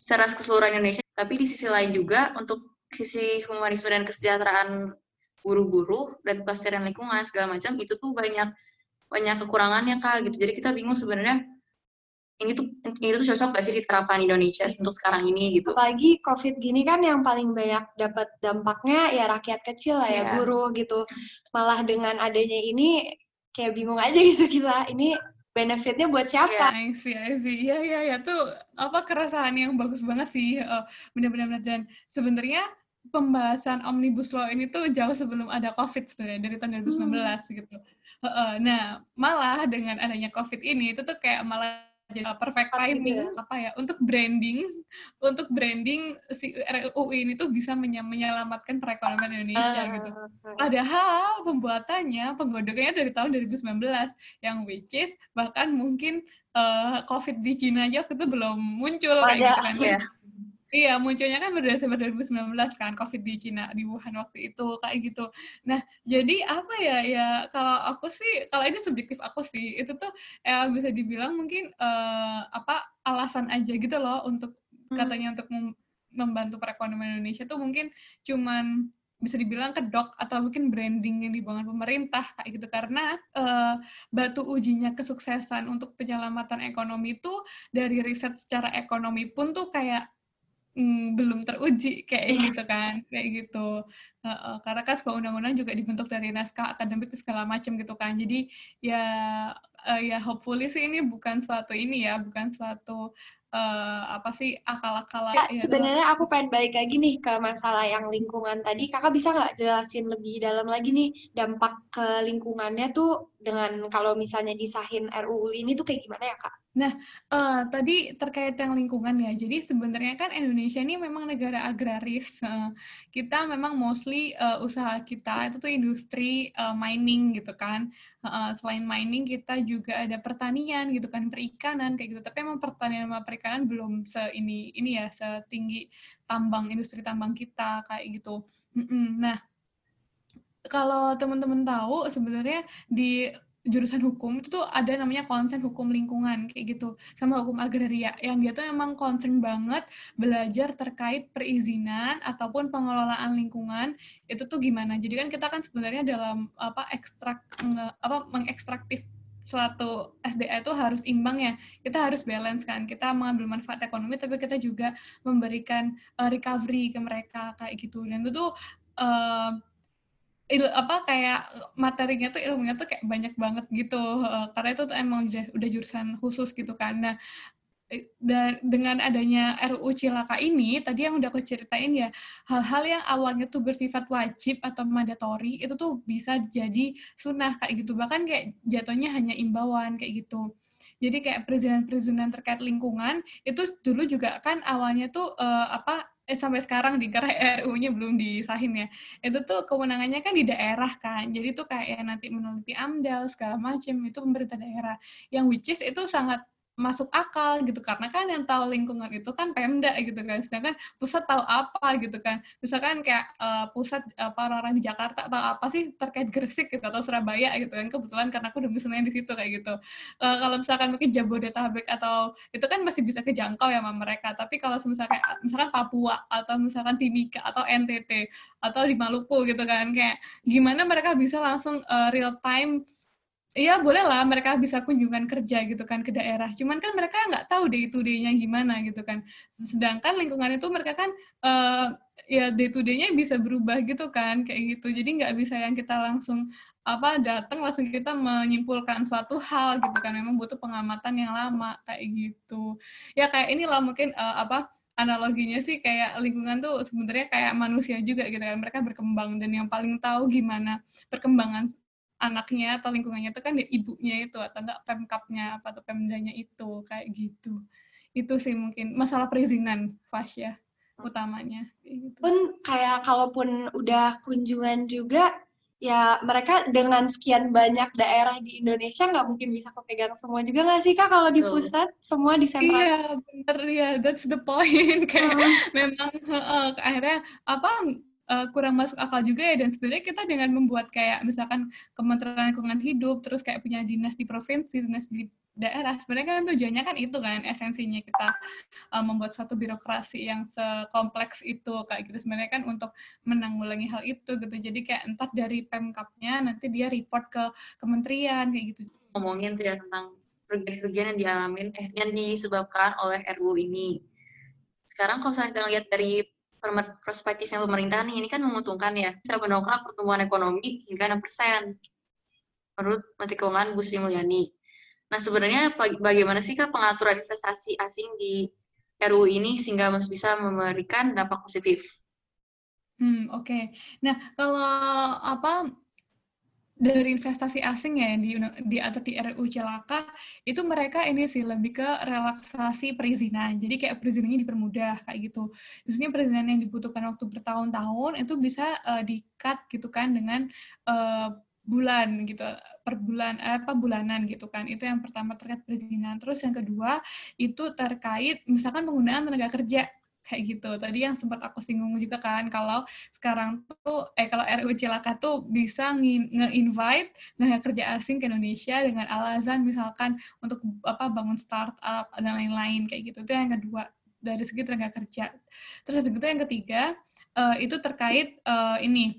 secara keseluruhan Indonesia tapi di sisi lain juga untuk sisi humanisme dan kesejahteraan guru-guru dan pelestarian lingkungan segala macam itu tuh banyak banyak kekurangannya kak gitu. Jadi kita bingung sebenarnya ini tuh ini tuh cocok gak sih diterapkan Indonesia untuk sekarang ini gitu. Apalagi covid gini kan yang paling banyak dapat dampaknya ya rakyat kecil lah ya yeah. buruh gitu. Malah dengan adanya ini kayak bingung aja gitu kita ini benefitnya buat siapa? Yeah, I see, I see. Iya, iya, iya. Tuh apa keresahan yang bagus banget sih. Uh, benar-benar dan sebenarnya pembahasan omnibus law ini tuh jauh sebelum ada covid sebenarnya dari tahun 2019 hmm. gitu. Nah malah dengan adanya covid ini itu tuh kayak malah jadi perfect timing ya. apa ya untuk branding untuk branding si RUU ini tuh bisa menyelamatkan perekonomian Indonesia uh, gitu. Padahal pembuatannya penggodoknya dari tahun 2019 yang which is bahkan mungkin uh, COVID di Cina aja itu belum muncul Pada, kayak gitu kan. Ya. Iya, munculnya kan pada Desember 2019 kan, COVID di Cina, di Wuhan waktu itu, kayak gitu. Nah, jadi apa ya, ya kalau aku sih, kalau ini subjektif aku sih, itu tuh ya bisa dibilang mungkin uh, apa alasan aja gitu loh untuk hmm. katanya untuk membantu perekonomian Indonesia tuh mungkin cuman bisa dibilang kedok atau mungkin branding yang dibangun pemerintah kayak gitu karena uh, batu ujinya kesuksesan untuk penyelamatan ekonomi itu dari riset secara ekonomi pun tuh kayak mm, belum teruji kayak yeah. gitu kan kayak gitu uh, uh, karena kan sebuah undang-undang juga dibentuk dari naskah akademik segala macam gitu kan jadi ya uh, ya hopefully sih ini bukan suatu ini ya bukan suatu uh, apa sih akal-akalan ya, ya sebenarnya aku pengen balik lagi nih ke masalah yang lingkungan tadi kakak bisa nggak jelasin lebih dalam lagi nih dampak ke lingkungannya tuh dengan kalau misalnya disahin RUU ini tuh kayak gimana ya kak? Nah, uh, tadi terkait yang lingkungan ya. Jadi sebenarnya kan Indonesia ini memang negara agraris. Uh, kita memang mostly uh, usaha kita itu tuh industri uh, mining gitu kan. Uh, selain mining kita juga ada pertanian gitu kan, perikanan kayak gitu. Tapi emang pertanian sama perikanan belum se ini ini ya setinggi tambang industri tambang kita kayak gitu. Nah, kalau teman-teman tahu sebenarnya di jurusan hukum itu tuh ada namanya konsen hukum lingkungan kayak gitu. Sama hukum agraria yang dia tuh emang concern banget belajar terkait perizinan ataupun pengelolaan lingkungan itu tuh gimana. Jadi kan kita kan sebenarnya dalam apa ekstrak apa mengekstraktif suatu SDA itu harus imbang ya. Kita harus balance kan kita mengambil manfaat ekonomi tapi kita juga memberikan uh, recovery ke mereka kayak gitu. Dan itu tuh uh, il, apa kayak materinya tuh ilmunya tuh kayak banyak banget gitu. Uh, karena itu tuh emang udah, jurusan khusus gitu kan. Nah dengan adanya RUU Cilaka ini tadi yang udah aku ceritain ya hal-hal yang awalnya tuh bersifat wajib atau mandatori itu tuh bisa jadi sunnah kayak gitu. Bahkan kayak jatuhnya hanya imbauan kayak gitu. Jadi kayak perizinan-perizinan terkait lingkungan itu dulu juga kan awalnya tuh uh, apa eh, sampai sekarang di karena RU-nya belum disahin ya. Itu tuh kewenangannya kan di daerah kan. Jadi tuh kayak ya nanti meneliti AMDAL segala macam itu pemerintah daerah. Yang which is itu sangat masuk akal gitu karena kan yang tahu lingkungan itu kan Pemda gitu kan sedangkan pusat tahu apa gitu kan. Misalkan kayak uh, pusat uh, para orang di Jakarta atau apa sih terkait Gresik gitu atau Surabaya gitu kan kebetulan karena aku udah misalnya di situ kayak gitu. Uh, kalau misalkan mungkin Jabodetabek atau itu kan masih bisa kejangkau ya sama mereka tapi kalau misalkan misalkan Papua atau misalkan Timika atau NTT atau di Maluku gitu kan kayak gimana mereka bisa langsung uh, real time Iya boleh lah mereka bisa kunjungan kerja gitu kan ke daerah. Cuman kan mereka nggak tahu day to day-nya gimana gitu kan. Sedangkan lingkungan itu mereka kan uh, ya day to day-nya bisa berubah gitu kan kayak gitu. Jadi nggak bisa yang kita langsung apa datang langsung kita menyimpulkan suatu hal gitu kan. Memang butuh pengamatan yang lama kayak gitu. Ya kayak inilah mungkin uh, apa analoginya sih kayak lingkungan tuh sebenarnya kayak manusia juga gitu kan mereka berkembang dan yang paling tahu gimana perkembangan anaknya atau lingkungannya itu kan ya ibunya itu atau enggak pemkapnya apa atau pemdanya itu kayak gitu. Itu sih mungkin masalah perizinan Fasya utamanya gitu. pun kayak kalaupun udah kunjungan juga ya mereka dengan sekian banyak daerah di Indonesia nggak mungkin bisa kepegang semua juga nggak sih kak kalau di pusat? Semua di sentral. Iya bener ya that's the point. Kayak uh. memang uh, akhirnya apa uh, kurang masuk akal juga ya. Dan sebenarnya kita dengan membuat kayak misalkan Kementerian Lingkungan Hidup terus kayak punya dinas di provinsi, dinas di daerah sebenarnya kan tujuannya kan itu kan esensinya kita uh, membuat satu birokrasi yang sekompleks itu kayak gitu. Sebenarnya kan untuk menanggulangi hal itu gitu. Jadi kayak entah dari pemkapnya nanti dia report ke kementerian kayak gitu. Ngomongin tuh ya tentang kerugian-kerugian yang dialamin eh yang disebabkan oleh RUU ini. Sekarang kalau misalnya kita lihat dari perspektifnya pemerintah nih ini kan menguntungkan ya bisa mendongkrak pertumbuhan ekonomi hingga 6 persen menurut Menteri Keuangan Bu Sri Mulyani Nah, sebenarnya bagaimana sih pengaturan investasi asing di RUU ini sehingga masih bisa memberikan dampak positif? Hmm, oke. Okay. Nah, kalau apa dari investasi asing ya yang di, diatur di RUU Celaka itu mereka ini sih lebih ke relaksasi perizinan. Jadi kayak perizinannya dipermudah kayak gitu. Biasanya perizinan yang dibutuhkan waktu bertahun-tahun itu bisa uh, di-cut gitu kan dengan uh, bulan gitu per bulan eh, apa bulanan gitu kan itu yang pertama terkait perizinan terus yang kedua itu terkait misalkan penggunaan tenaga kerja kayak gitu. Tadi yang sempat aku singgung juga kan kalau sekarang tuh eh kalau RUU Cilaka tuh bisa nge-invite tenaga kerja asing ke Indonesia dengan alasan misalkan untuk apa bangun startup dan lain-lain kayak gitu. Itu yang kedua dari segi tenaga kerja. Terus itu yang ketiga uh, itu terkait uh, ini.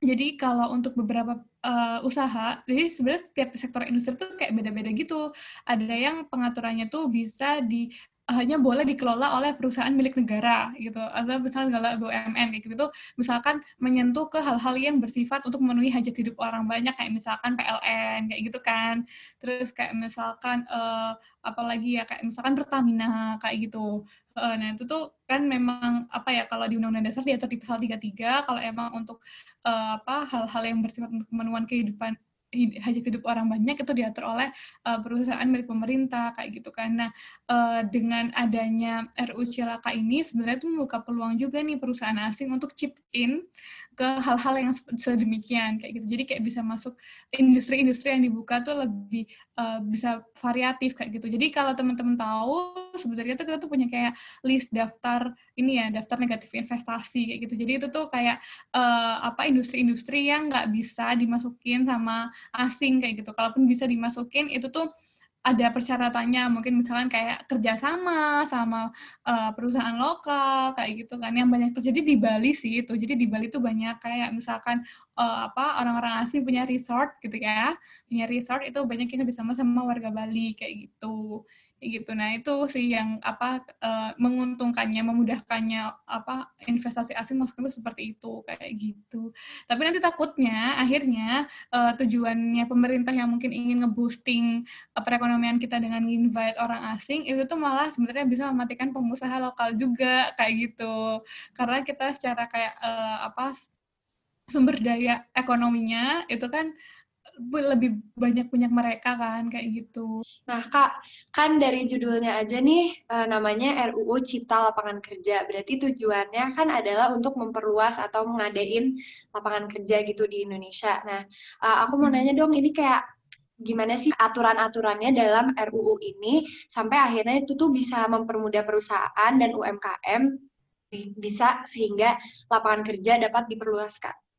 Jadi kalau untuk beberapa uh, usaha, jadi sebenarnya setiap sektor industri tuh kayak beda-beda gitu. Ada yang pengaturannya tuh bisa di hanya boleh dikelola oleh perusahaan milik negara gitu. Atau misalnya BUMN kayak gitu tuh misalkan menyentuh ke hal-hal yang bersifat untuk memenuhi hajat hidup orang banyak kayak misalkan PLN kayak gitu kan. Terus kayak misalkan uh, apalagi ya kayak misalkan Pertamina kayak gitu. Uh, nah itu tuh kan memang apa ya kalau di Undang-Undang Dasar diatur di pasal 33 kalau emang untuk uh, apa hal-hal yang bersifat untuk pemenuhan kehidupan hajat hidup orang banyak itu diatur oleh uh, perusahaan milik pemerintah kayak gitu. Nah, uh, dengan adanya RU Cilaka ini sebenarnya itu membuka peluang juga nih perusahaan asing untuk chip in ke hal-hal yang sedemikian kayak gitu. Jadi kayak bisa masuk industri-industri yang dibuka tuh lebih uh, bisa variatif kayak gitu. Jadi kalau teman-teman tahu sebenarnya tuh kita tuh punya kayak list daftar ini ya, daftar negatif investasi kayak gitu. Jadi itu tuh kayak uh, apa industri-industri yang nggak bisa dimasukin sama asing kayak gitu. Kalaupun bisa dimasukin itu tuh ada persyaratannya mungkin misalkan kayak kerjasama sama uh, perusahaan lokal kayak gitu kan yang banyak terjadi di Bali sih itu. Jadi di Bali itu banyak kayak misalkan uh, apa orang-orang asing punya resort gitu ya punya resort itu banyak yang bersama sama warga Bali kayak gitu gitu. Nah itu sih yang apa uh, menguntungkannya, memudahkannya apa investasi asing maksudnya seperti itu kayak gitu. Tapi nanti takutnya akhirnya uh, tujuannya pemerintah yang mungkin ingin ngeboosting uh, perekonomian kita dengan invite orang asing itu tuh malah sebenarnya bisa mematikan pengusaha lokal juga kayak gitu. Karena kita secara kayak uh, apa sumber daya ekonominya itu kan lebih banyak punya mereka kan kayak gitu. Nah kak, kan dari judulnya aja nih uh, namanya RUU Cipta Lapangan Kerja. Berarti tujuannya kan adalah untuk memperluas atau mengadain lapangan kerja gitu di Indonesia. Nah uh, aku mau hmm. nanya dong, ini kayak gimana sih aturan-aturannya dalam RUU ini sampai akhirnya itu tuh bisa mempermudah perusahaan dan UMKM bisa sehingga lapangan kerja dapat diperluaskan.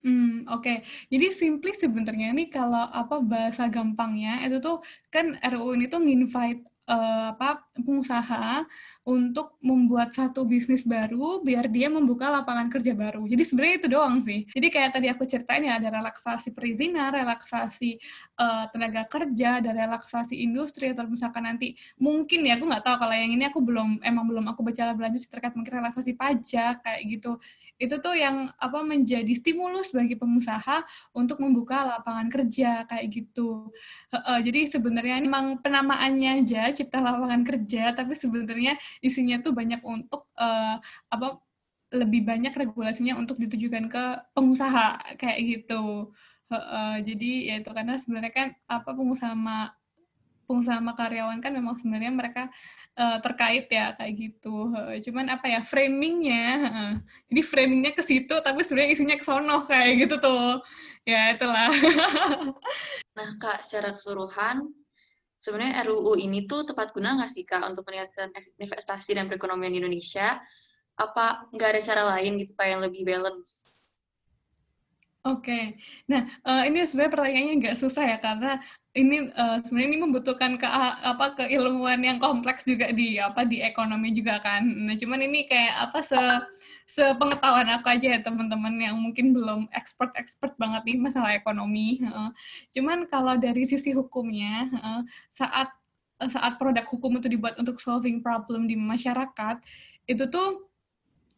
Hmm oke. Okay. Jadi simply sebenarnya nih kalau apa bahasa gampangnya itu tuh kan RUU ini tuh nginvite uh, apa pengusaha untuk membuat satu bisnis baru biar dia membuka lapangan kerja baru. Jadi sebenarnya itu doang sih. Jadi kayak tadi aku ceritain ya ada relaksasi perizinan, relaksasi uh, tenaga kerja, ada relaksasi industri atau misalkan nanti mungkin ya aku nggak tahu kalau yang ini aku belum emang belum aku baca lebih lanjut terkait mungkin relaksasi pajak kayak gitu itu tuh yang apa menjadi stimulus bagi pengusaha untuk membuka lapangan kerja kayak gitu. Uh, jadi sebenarnya memang penamaannya aja cipta lapangan kerja, tapi sebenarnya isinya tuh banyak untuk uh, apa lebih banyak regulasinya untuk ditujukan ke pengusaha kayak gitu. Uh, uh, jadi ya itu karena sebenarnya kan apa pengusaha pengusaha sama karyawan kan memang sebenarnya mereka uh, terkait ya kayak gitu. Uh, cuman apa ya framingnya, uh, jadi framingnya ke situ tapi sebenarnya isinya ke sono kayak gitu tuh. Ya itulah. nah kak secara keseluruhan sebenarnya RUU ini tuh tepat guna nggak sih kak untuk meningkatkan investasi dan perekonomian Indonesia? apa nggak ada cara lain gitu kayak yang lebih balance? Oke, nah uh, ini sebenarnya pertanyaannya nggak susah ya karena ini uh, sebenarnya ini membutuhkan ke apa keilmuan yang kompleks juga di apa di ekonomi juga kan. Nah cuman ini kayak apa se sepengetahuan aku aja ya teman-teman yang mungkin belum expert expert banget nih masalah ekonomi. Uh, cuman kalau dari sisi hukumnya uh, saat saat produk hukum itu dibuat untuk solving problem di masyarakat itu tuh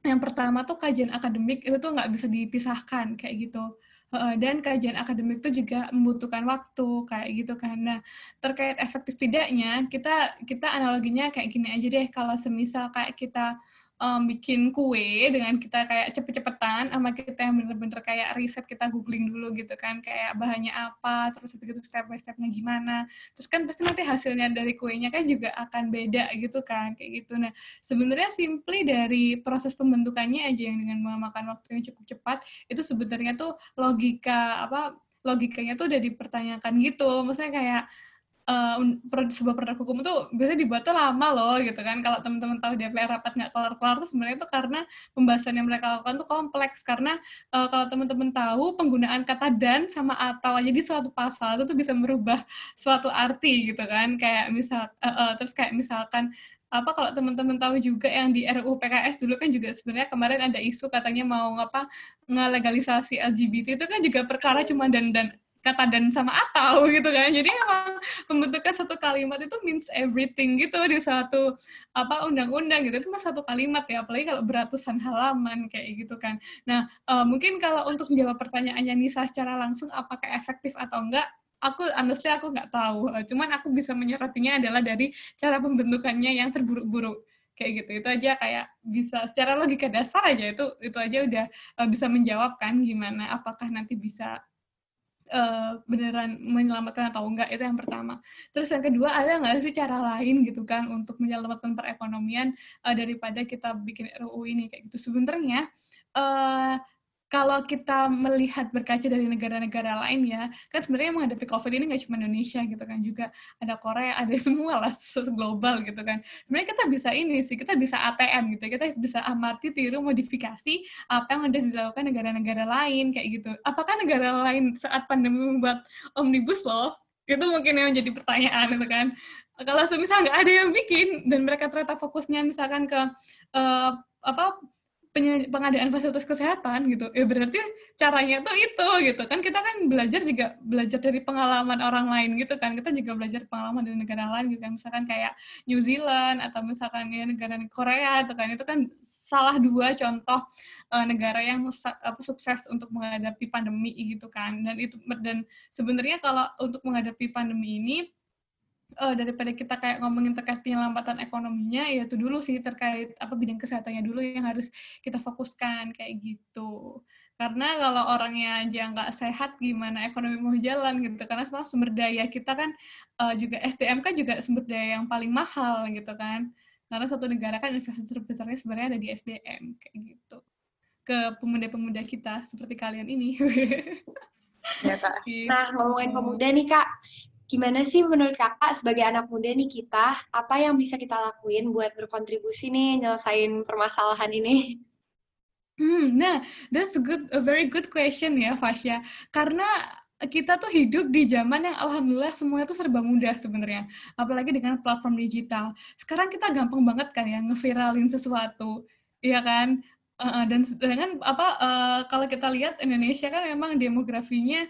yang pertama tuh kajian akademik itu tuh nggak bisa dipisahkan kayak gitu dan kajian akademik itu juga membutuhkan waktu kayak gitu. Nah, terkait efektif tidaknya, kita kita analoginya kayak gini aja deh. Kalau semisal kayak kita um, bikin kue dengan kita kayak cepet-cepetan sama kita yang bener-bener kayak riset kita googling dulu gitu kan kayak bahannya apa terus itu gitu step by stepnya gimana. Terus kan pasti nanti hasilnya dari kuenya kan juga akan beda gitu kan kayak gitu. Nah sebenarnya simply dari proses pembentukannya aja yang dengan memakan waktu yang cukup cepat itu sebenarnya tuh logika apa logikanya tuh udah dipertanyakan gitu. Maksudnya kayak uh, sebuah produk hukum itu biasanya dibuatnya lama loh gitu kan. Kalau teman-teman tahu DPR rapat nggak kelar-kelar itu sebenarnya itu karena pembahasan yang mereka lakukan itu kompleks. Karena uh, kalau teman-teman tahu penggunaan kata dan sama atau aja di suatu pasal itu tuh bisa merubah suatu arti gitu kan. Kayak misal uh, uh, terus kayak misalkan apa kalau teman-teman tahu juga yang di RUU PKS dulu kan juga sebenarnya kemarin ada isu katanya mau ngapa ngelegalisasi LGBT itu kan juga perkara cuma dan dan kata dan sama atau gitu kan. Jadi emang pembentukan satu kalimat itu means everything gitu di satu apa undang-undang gitu. Itu mah satu kalimat ya apalagi kalau beratusan halaman kayak gitu kan. Nah uh, mungkin kalau untuk menjawab pertanyaannya Nisa secara langsung apakah efektif atau enggak? Aku honestly aku nggak tahu. Uh, cuman aku bisa menyerotinya adalah dari cara pembentukannya yang terburuk-buruk. Kayak gitu. Itu aja kayak bisa secara logika dasar aja itu itu aja udah uh, bisa menjawab kan gimana apakah nanti bisa uh, beneran menyelamatkan atau enggak itu yang pertama. Terus yang kedua ada nggak sih cara lain gitu kan untuk menyelamatkan perekonomian uh, daripada kita bikin RUU ini kayak gitu. Sebenarnya uh, kalau kita melihat berkaca dari negara-negara lain ya, kan sebenarnya menghadapi COVID ini nggak cuma Indonesia gitu kan, juga ada Korea, ada semua lah, global gitu kan. Sebenarnya kita bisa ini sih, kita bisa ATM gitu, kita bisa amati, tiru, modifikasi apa yang udah dilakukan negara-negara lain kayak gitu. Apakah negara lain saat pandemi membuat omnibus law? Itu mungkin yang menjadi pertanyaan itu kan. Kalau misalnya nggak ada yang bikin dan mereka ternyata fokusnya misalkan ke uh, apa pengadaan fasilitas kesehatan gitu. Ya berarti caranya tuh itu gitu. Kan kita kan belajar juga belajar dari pengalaman orang lain gitu kan. Kita juga belajar pengalaman dari negara lain gitu kan. Misalkan kayak New Zealand atau misalkan ya negara Korea itu kan. Itu kan salah dua contoh uh, negara yang apa, sukses untuk menghadapi pandemi gitu kan. Dan itu dan sebenarnya kalau untuk menghadapi pandemi ini uh, daripada kita kayak ngomongin terkait penyelamatan ekonominya ya itu dulu sih terkait apa bidang kesehatannya dulu yang harus kita fokuskan kayak gitu. Karena kalau orangnya aja nggak sehat gimana ekonomi mau jalan gitu. Karena semua sumber daya kita kan uh, juga SDM kan juga sumber daya yang paling mahal gitu kan. Karena satu negara kan investasi terbesarnya sebenarnya ada di SDM kayak gitu. Ke pemuda-pemuda kita seperti kalian ini. Ya kak. Gitu. nah ngomongin pemuda nih kak Gimana sih menurut kakak sebagai anak muda nih kita, apa yang bisa kita lakuin buat berkontribusi nih nyelesain permasalahan ini? Hmm, nah, that's a good, a very good question ya, Fasya. Karena kita tuh hidup di zaman yang alhamdulillah semuanya tuh serba mudah sebenarnya. Apalagi dengan platform digital. Sekarang kita gampang banget kan ya ngeviralin sesuatu, ya kan? Uh, dan dengan apa uh, kalau kita lihat Indonesia kan memang demografinya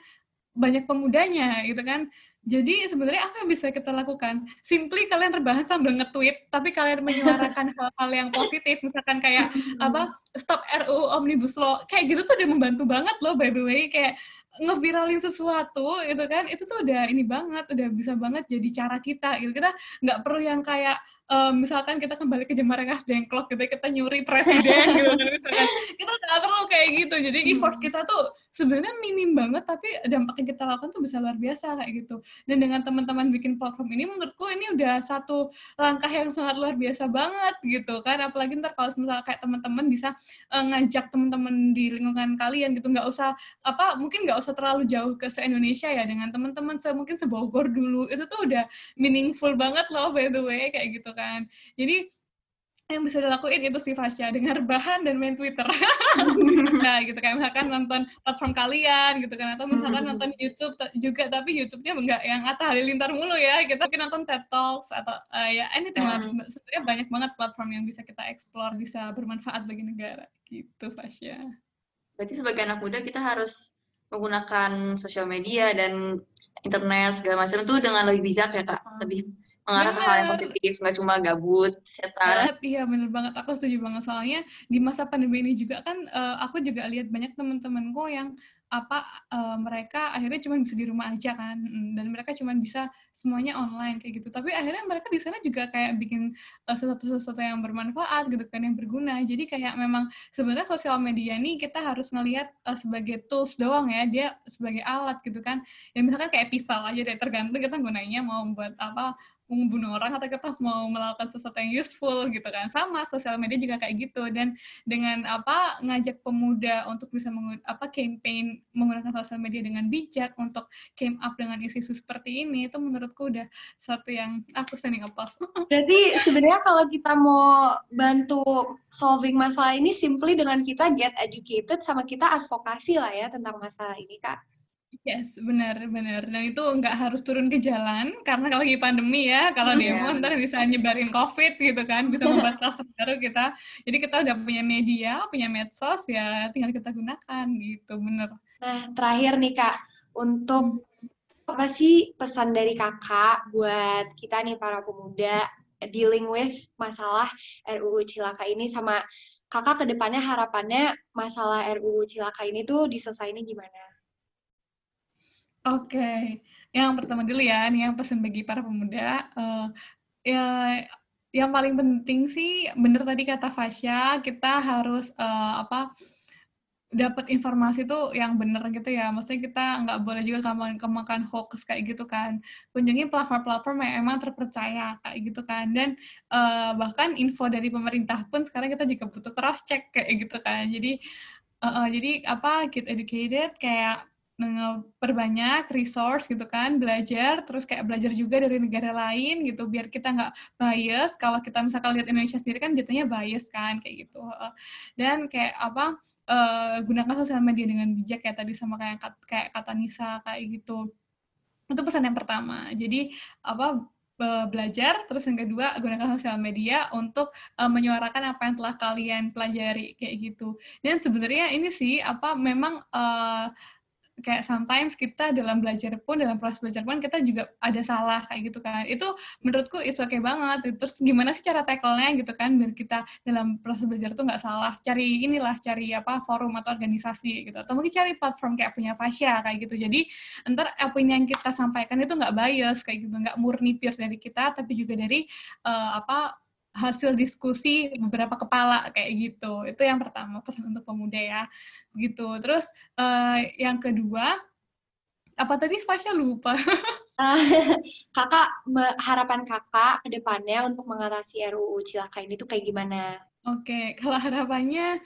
banyak pemudanya gitu kan jadi sebenarnya apa yang bisa kita lakukan? Simply kalian rebahan sambil nge-tweet, tapi kalian menyuarakan hal-hal yang positif, misalkan kayak apa stop RUU Omnibus Law, kayak gitu tuh udah membantu banget loh by the way, kayak ngeviralin sesuatu gitu kan. Itu tuh udah ini banget udah bisa banget jadi cara kita gitu. Kita nggak perlu yang kayak um, misalkan kita kembali ke zaman rengas dengklok gitu kita nyuri presiden gitu kan misalkan. Kita nggak perlu kayak gitu. Jadi hmm. effort kita tuh sebenarnya minim banget tapi dampak yang kita lakukan tuh bisa luar biasa kayak gitu. Dan dengan teman-teman bikin platform ini menurutku ini udah satu langkah yang sangat luar biasa banget gitu kan. Apalagi ntar kalau misalnya kayak teman-teman bisa uh, ngajak teman-teman di lingkungan kalian gitu. Nggak usah apa mungkin nggak usah terlalu jauh ke se Indonesia ya dengan teman-teman se mungkin sebogor dulu. Itu tuh udah meaningful banget loh by the way kayak gitu kan. Jadi yang bisa dilakuin itu sih Fasya dengar bahan dan main Twitter. Nah gitu kayak misalkan nonton platform kalian gitu kan atau misalkan nonton YouTube juga tapi YouTube-nya enggak yang Atta Halilintar mulu ya kita mungkin nonton TED Talks atau uh, ya anything lah. Sebenarnya banyak banget platform yang bisa kita explore bisa bermanfaat bagi negara gitu Fasya. Berarti sebagai anak muda kita harus menggunakan sosial media dan internet segala macam itu dengan lebih bijak ya kak? Lebih mengarah ke hal yang positif nggak cuma gabut setan. Iya bener banget. Aku setuju banget. Soalnya di masa pandemi ini juga kan uh, aku juga lihat banyak teman-temanku yang apa uh, mereka akhirnya cuma bisa di rumah aja kan mm, dan mereka cuma bisa semuanya online kayak gitu. Tapi akhirnya mereka di sana juga kayak bikin uh, sesuatu sesuatu yang bermanfaat gitu kan yang berguna. Jadi kayak memang sebenarnya sosial media ini kita harus ngelihat uh, sebagai tools doang ya. Dia sebagai alat gitu kan. Ya misalkan kayak pisau aja deh tergantung kita gunanya mau buat apa membunuh orang atau kita mau melakukan sesuatu yang useful gitu kan sama sosial media juga kayak gitu dan dengan apa ngajak pemuda untuk bisa mengun apa campaign menggunakan sosial media dengan bijak untuk came up dengan isu-isu seperti ini itu menurutku udah satu yang aku standing applause. Berarti sebenarnya kalau kita mau bantu solving masalah ini simply dengan kita get educated sama kita advokasi lah ya tentang masalah ini kak. Yes, benar, benar. Dan itu nggak harus turun ke jalan karena lagi pandemi ya. Kalau yeah. demo ntar bisa nyebarin COVID gitu kan, bisa membuat kluster baru kita. Jadi kita udah punya media, punya medsos ya, tinggal kita gunakan gitu, bener. Nah, terakhir nih kak, untuk apa sih pesan dari kakak buat kita nih para pemuda dealing with masalah RUU Cilaka ini sama kakak ke depannya harapannya masalah RUU Cilaka ini tuh diselesainnya gimana? Oke, yang pertama dulu ya, nih yang pesan bagi para pemuda, uh, ya yang paling penting sih bener tadi kata Fasya, kita harus uh, apa dapat informasi tuh yang bener gitu ya. Maksudnya kita nggak boleh juga kemakan, kemakan hoax kayak gitu kan. Kunjungi platform-platform yang emang terpercaya kayak gitu kan. Dan uh, bahkan info dari pemerintah pun sekarang kita juga butuh cross check kayak gitu kan. Jadi uh, uh, jadi apa get educated kayak perbanyak resource gitu kan, belajar, terus kayak belajar juga dari negara lain gitu, biar kita nggak bias. Kalau kita misalkan lihat Indonesia sendiri kan jatuhnya bias kan, kayak gitu. Dan kayak apa, uh, gunakan sosial media dengan bijak ya tadi sama kayak kayak kata Nisa kayak gitu. Itu pesan yang pertama. Jadi apa belajar, terus yang kedua gunakan sosial media untuk uh, menyuarakan apa yang telah kalian pelajari kayak gitu. Dan sebenarnya ini sih apa memang uh, kayak sometimes kita dalam belajar pun dalam proses belajar pun kita juga ada salah kayak gitu kan. Itu menurutku itu oke okay banget terus gimana sih cara tackle-nya gitu kan biar kita dalam proses belajar tuh nggak salah. Cari inilah cari apa forum atau organisasi gitu. Atau mungkin cari platform kayak punya Fasya kayak gitu. Jadi ntar apa yang kita sampaikan itu nggak bias kayak gitu. Nggak murni pure dari kita tapi juga dari uh, apa hasil diskusi beberapa kepala kayak gitu. Itu yang pertama pesan untuk pemuda ya. Gitu. Terus uh, yang kedua apa tadi Fasya lupa. kakak harapan kakak ke depannya untuk mengatasi RUU Cilaka ini tuh kayak gimana? Oke, okay. kalau harapannya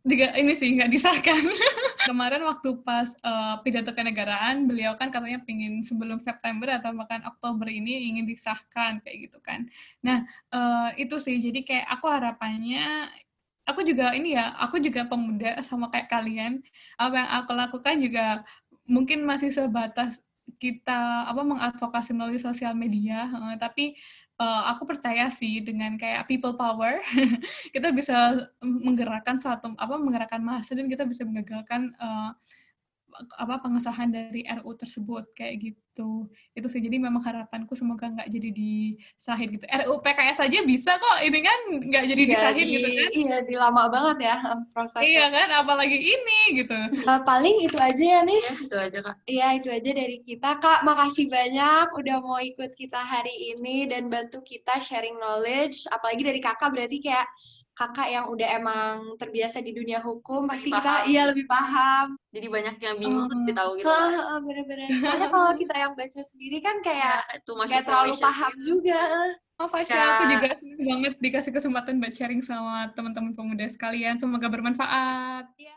juga ini sih nggak disahkan. Kemarin waktu pas uh, pidato kenegaraan, beliau kan katanya pingin sebelum September atau bahkan Oktober ini ingin disahkan kayak gitu kan. Nah uh, itu sih, jadi kayak aku harapannya, aku juga ini ya, aku juga pemuda sama kayak kalian. Apa yang aku lakukan juga mungkin masih sebatas kita apa mengadvokasi melalui sosial media, tapi uh, aku percaya sih dengan kayak people power. Kita bisa menggerakkan satu apa menggerakkan massa dan kita bisa menggagalkan uh, apa pengesahan dari RU tersebut kayak gitu itu sih jadi memang harapanku semoga nggak jadi disahin gitu. RU PKS saja bisa kok ini kan nggak jadi iya, disahin di, gitu kan. iya di lama banget ya prosesnya. Iya kan apalagi ini gitu. Uh, paling itu aja ya nis. Ya, itu aja kak. Iya itu aja dari kita. Kak makasih banyak udah mau ikut kita hari ini dan bantu kita sharing knowledge. Apalagi dari kakak berarti kayak kakak yang udah emang terbiasa di dunia hukum pasti kita iya lebih paham jadi banyak yang bingung uh, lebih tahu gitu uh, bener-bener soalnya kalau kita yang baca sendiri kan kayak ya, itu masih terlalu paham gitu. juga Oh Fasya, ya. aku juga senang banget dikasih kesempatan buat sharing sama teman-teman pemuda sekalian. Semoga bermanfaat. Ya.